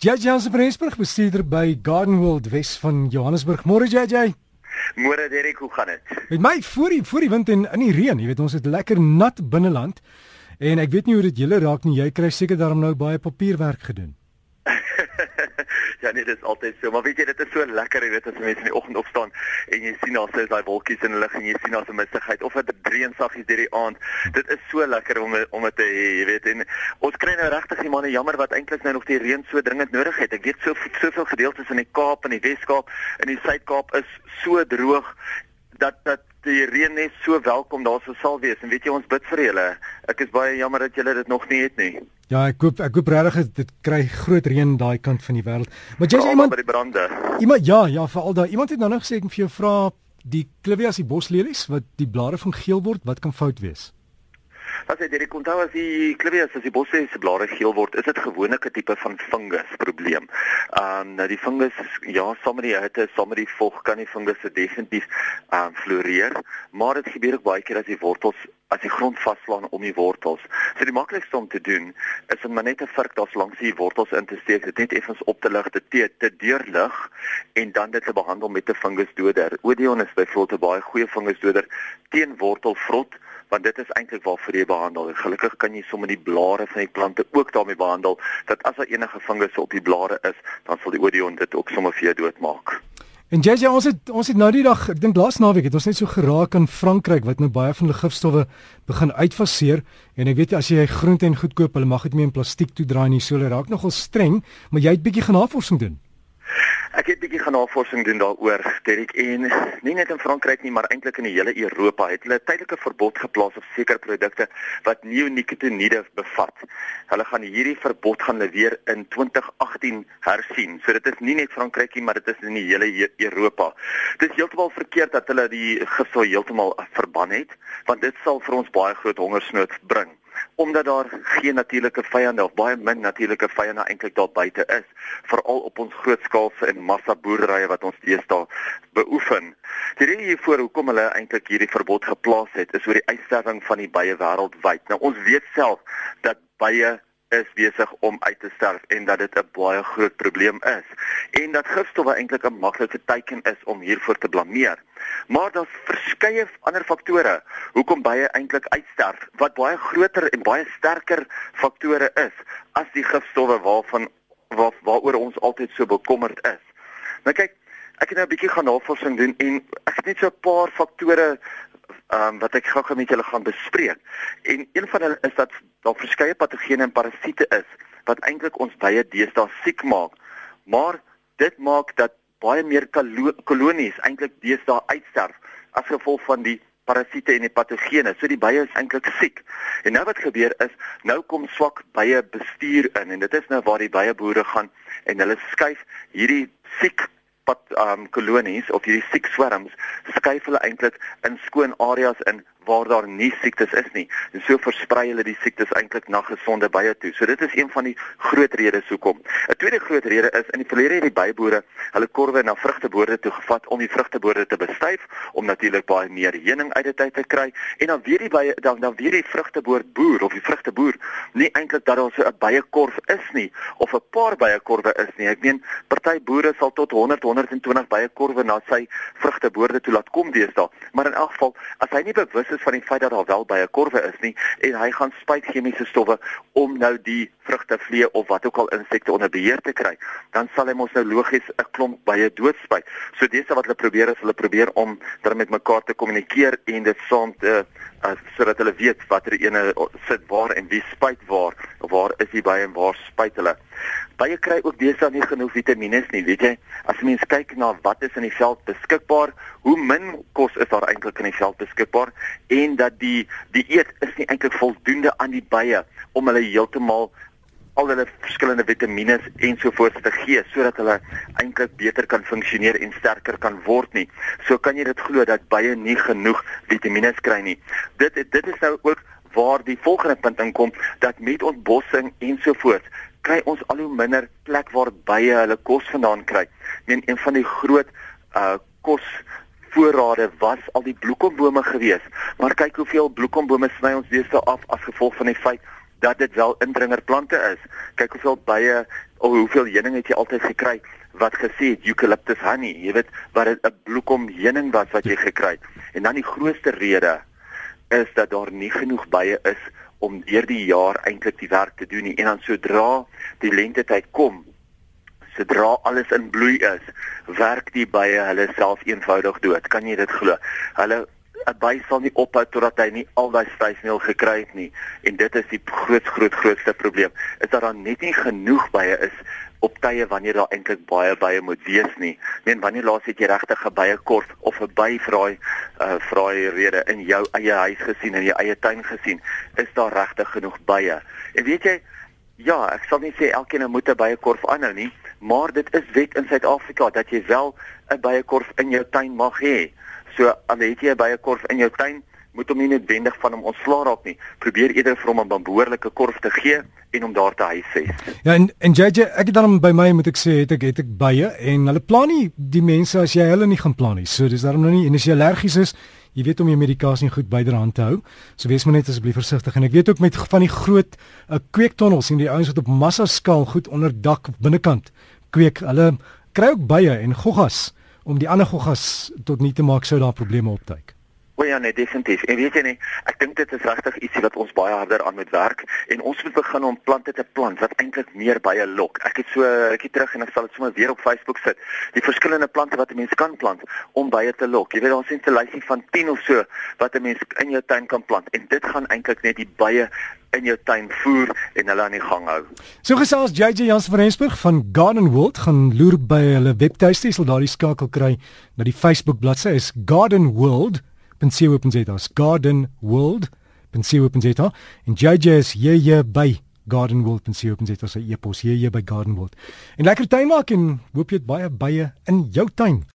JJ se Vreesburg bestuurder by Garden World Wes van Johannesburg. Môre JJ. Môre Derek, hoe gaan dit? Met my voor die voor die wind en in die reën, jy weet ons het lekker nat binneland. En ek weet nie hoe dit julle raak nie. Jy kry seker daarom nou baie papierwerk gedoen. Ja nee, dit is altyd so, maar weet jy, dit is so lekker, jy weet as mense in die oggend opstaan en jy sien daar is daai wolkies in die lug en jy sien daar's 'n mistigheid of dit reën saggies deur die aand. Dit is so lekker om om dit te hê, jy weet. En ons kry nou regtig die manne jammer wat eintlik nou nog die reën so dringend nodig het. Ek weet so soveel gedeeltes in die Kaap en die Wes-Kaap en die Suid-Kaap is so droog dat dat die reën net so welkom daar sou wees en weet jy ons bid vir julle. Ek is baie jammer dat julle dit nog nie het nie. Ja, ek hoop ek hoop regtig dit kry groot reën daai kant van die wêreld. Maar jy sê iemand by die brande. Iemand ja, ja, veral daai iemand het nou nog gesê ek vir jou vra die clivias die boslelies wat die blare van geel word, wat kan fout wees? As jy dit onthou as die klivias as die bosse se blare geel word, is dit gewoonlik 'n tipe van fungus probleem. Um nou die fungus ja, sommer die hitte, sommer die vog kan die fungusse definitief um floreer, maar dit gebeur ook baie keer as die wortels as die grond vaslaan om die wortels. So die maklikste om te doen is om net 'n vurk daar langs die wortels in te steek, dit net effens op te lig, te te, te deurlig en dan dit te behandel met 'n fungusdoder. Odeon is byvoorbeeld 'n baie goeie fungusdoder teen wortelvrot want dit is eintlik waarvoor jy behandel. En gelukkig kan jy sommer die blare van die plante ook daarmee behandel dat as daar enige fungusse op die blare is, dan sal die Odeon dit ook sommer vir jou doodmaak. En JJ ons het ons het nou die dag, ek dink laas naweek het ons net so geraak in Frankryk wat nou baie van hulle gifstowwe begin uitfaseer en ek weet as jy groente en goed koop, hulle mag dit nie in plastiek toedraai nie. So hulle raak nogal streng, maar jy het bietjie genavorsing doen. Ek het 'n bietjie genavorsing doen daaroor, Derek, en nie net in Frankryk nie, maar eintlik in die hele Europa het hulle tydelike verbod geplaas op sekere produkte wat neonikotinoïde bevat. Hulle gaan hierdie verbod gaan lewer in 2018 hersien. So dit is nie net Frankryk nie, maar dit is in die hele Europa. Dit is heeltemal verkeerd dat hulle die gif heeltemal verban het, want dit sal vir ons baie groot hongersnood bring omdat daar geen natuurlike vyande of baie min natuurlike vyande eintlik daar buite is veral op ons grootskaalse en massa boerderye wat ons deesdae beoefen. Die rede hiervoor hoekom hulle eintlik hierdie verbod geplaas het is oor die uitsterwing van die bye wêreldwyd. Nou ons weet self dat bye is besig om uit te sterf en dat dit 'n baie groot probleem is en dat gifstowwe eintlik 'n maklike teken is om hiervoor te blameer. Maar daar's verskeie ander faktore hoekom baie eintlik uitsterf wat baie groter en baie sterker faktore is as die gifstowwe waarvan waar, waaroor ons altyd so bekommerd is. Nou kyk, ek het nou 'n bietjie gaan navorsing doen en ek het net so 'n paar faktore um, wat ek gou-gou met julle gaan bespreek. En een van hulle is dat daar verskeie patogene en parasiete is wat eintlik ons baie deesdae siek maak. Maar dit maak dat baie meer kolonies eintlik deesdae uitsterf as gevolg van die parasiete en die patogene. So die bye is eintlik siek. En nou wat gebeur is, nou kom swak bye bestuur in en dit is nou waar die bye boere gaan en hulle skuif hierdie siek pat um kolonies of hierdie siek swarms skuif hulle eintlik in skoon areas in waar daar nie siektes is nie. En so versprei hulle die siektes eintlik na gesonde bye toe. So dit is een van die groot redes hoekom. 'n Tweede groot rede is in die verlede het die byboere hulle korwe na vrugteboorde toe gevat om die vrugteboorde te bestuif om natuurlik baie meer heuning uit dit uit te kry en dan weer die bye dan dan weer die vrugteboord boer of die vrugteboer nie eintlik dat daar so 'n byekorf is nie of 'n paar byekorwe is nie. Ek meen party boere sal tot 100 120 byekorwe na sy vrugteboorde toe laat kom deesdae. Maar in elk geval as hy nie bewus van die feit dat daar wel baie korwe is nie en hy gaan spuit chemiese stowwe om nou die vrugte vlee of wat ook al insekte onder beheer te kry, dan sal hy mos nou logies 'n klomp baie doodspuit. So dis wat hulle probeer is hulle probeer om dan met mekaar te kommunikeer en dit saam te uh, sodat hulle weet watter ene sit waar en wie spuit waar waar is die baie en waar spuit hulle. Baie kry ook deesdae nie genoeg vitamiene nie, weet jy? As jy mens kyk na wat is in die veld beskikbaar, hoe min kos is daar eintlik in die veld beskikbaar en dat die die eet is nie eintlik voldoende aan die bye om hulle heeltemal al hulle verskillende vitamiene ensovoorts te gee sodat hulle eintlik beter kan funksioneer en sterker kan word nie. So kan jy dit glo dat bye nie genoeg vitamiene kry nie. Dit dit is nou ook waar die volgende punt inkom dat met ontbossing ensovoorts kry ons al hoe minder plek waar bye hulle kos vandaan kry. Men een van die groot uh kos voorrade was al die bloekombome gewees. Maar kyk hoeveel bloekombome sny ons deesdae af as gevolg van die feit dat dit wel indringerplante is. Kyk hoeveel bye of hoeveel heuning het jy altyd gekry wat gesê het eucalyptus honey, jy weet wat 'n bloekom heuning was wat jy gekry het. En dan die grootste rede is dat daar nie genoeg bye is om deur die jaar eintlik die werk te doen nie. En dan sodra die lente tyd kom, sodra alles in bloei is, werk die bye hulle self eenvoudig dood. Kan jy dit glo? Hulle 'n by sal nie ophou totdat hy nie al daai styfmeel gekry het nie. En dit is die groot groot grootste probleem. Is dat daar net nie genoeg bye is op tye wanneer daar eintlik baie bye moet wees nie. Meen wanneer laas het jy regtig 'n bye kort of 'n by vraai uh vraai rede in jou eie huis gesien en jou eie tuin gesien? Is daar regtig genoeg bye? En weet jy, ja, ek sal nie sê elkeen moet 'n bye korf aanhou nie, maar dit is wet in Suid-Afrika dat jy wel 'n bye korf in jou tuin mag hê. So al het jy 'n bye korf in jou tuin, moet hom nie noodwendig van hom ontslaa raak nie. Probeer eerder vir hom 'n behoorlike korf te gee en om daar te huisves. Ja en en JJ, ek het dan by my moet ek sê het ek het ek baie en hulle plan nie die mense as jy hulle nie gaan plan nie. So dis daarom nou nie en as jy allergies is, jy weet om jou medikasie goed byderhand te hou. So wees maar net asseblief versigtig en ek weet ook met van die groot uh, kweektonnels en die ouens wat op massa skaal goed onder dak binnekant kweek, hulle kry ook baie en goggas om die ander goggas tot nie te maak sou daar probleme opduik. O ja, nee, definitief. En weet jy nie, ek dink dit is regtig ietsie wat ons baie harder aan moet werk en ons moet begin om plante te plant wat eintlik meer bye lok. Ek het so rukkie terug en ek sal dit sommer weer op Facebook sit. Die verskillende plante wat 'n mens kan plant om bye te lok. Jy weet ons het 'n lysie van 10 of so wat 'n mens in jou tuin kan plant en dit gaan eintlik net die bye in jou tuin voer en hulle aan die gang hou. So gesels JJ Jans van Rensburg van Garden World gaan loer by hulle webtuiste, sal daardie skakel kry na die Facebook bladsy is Garden World gardenworld.co.za. gardenworld.co.za. En JJ is hier by gardenworld.co.za se e-pos hier by Gardenworld. En lekker tuin maak en hoop jy het baie bye in jou tuin.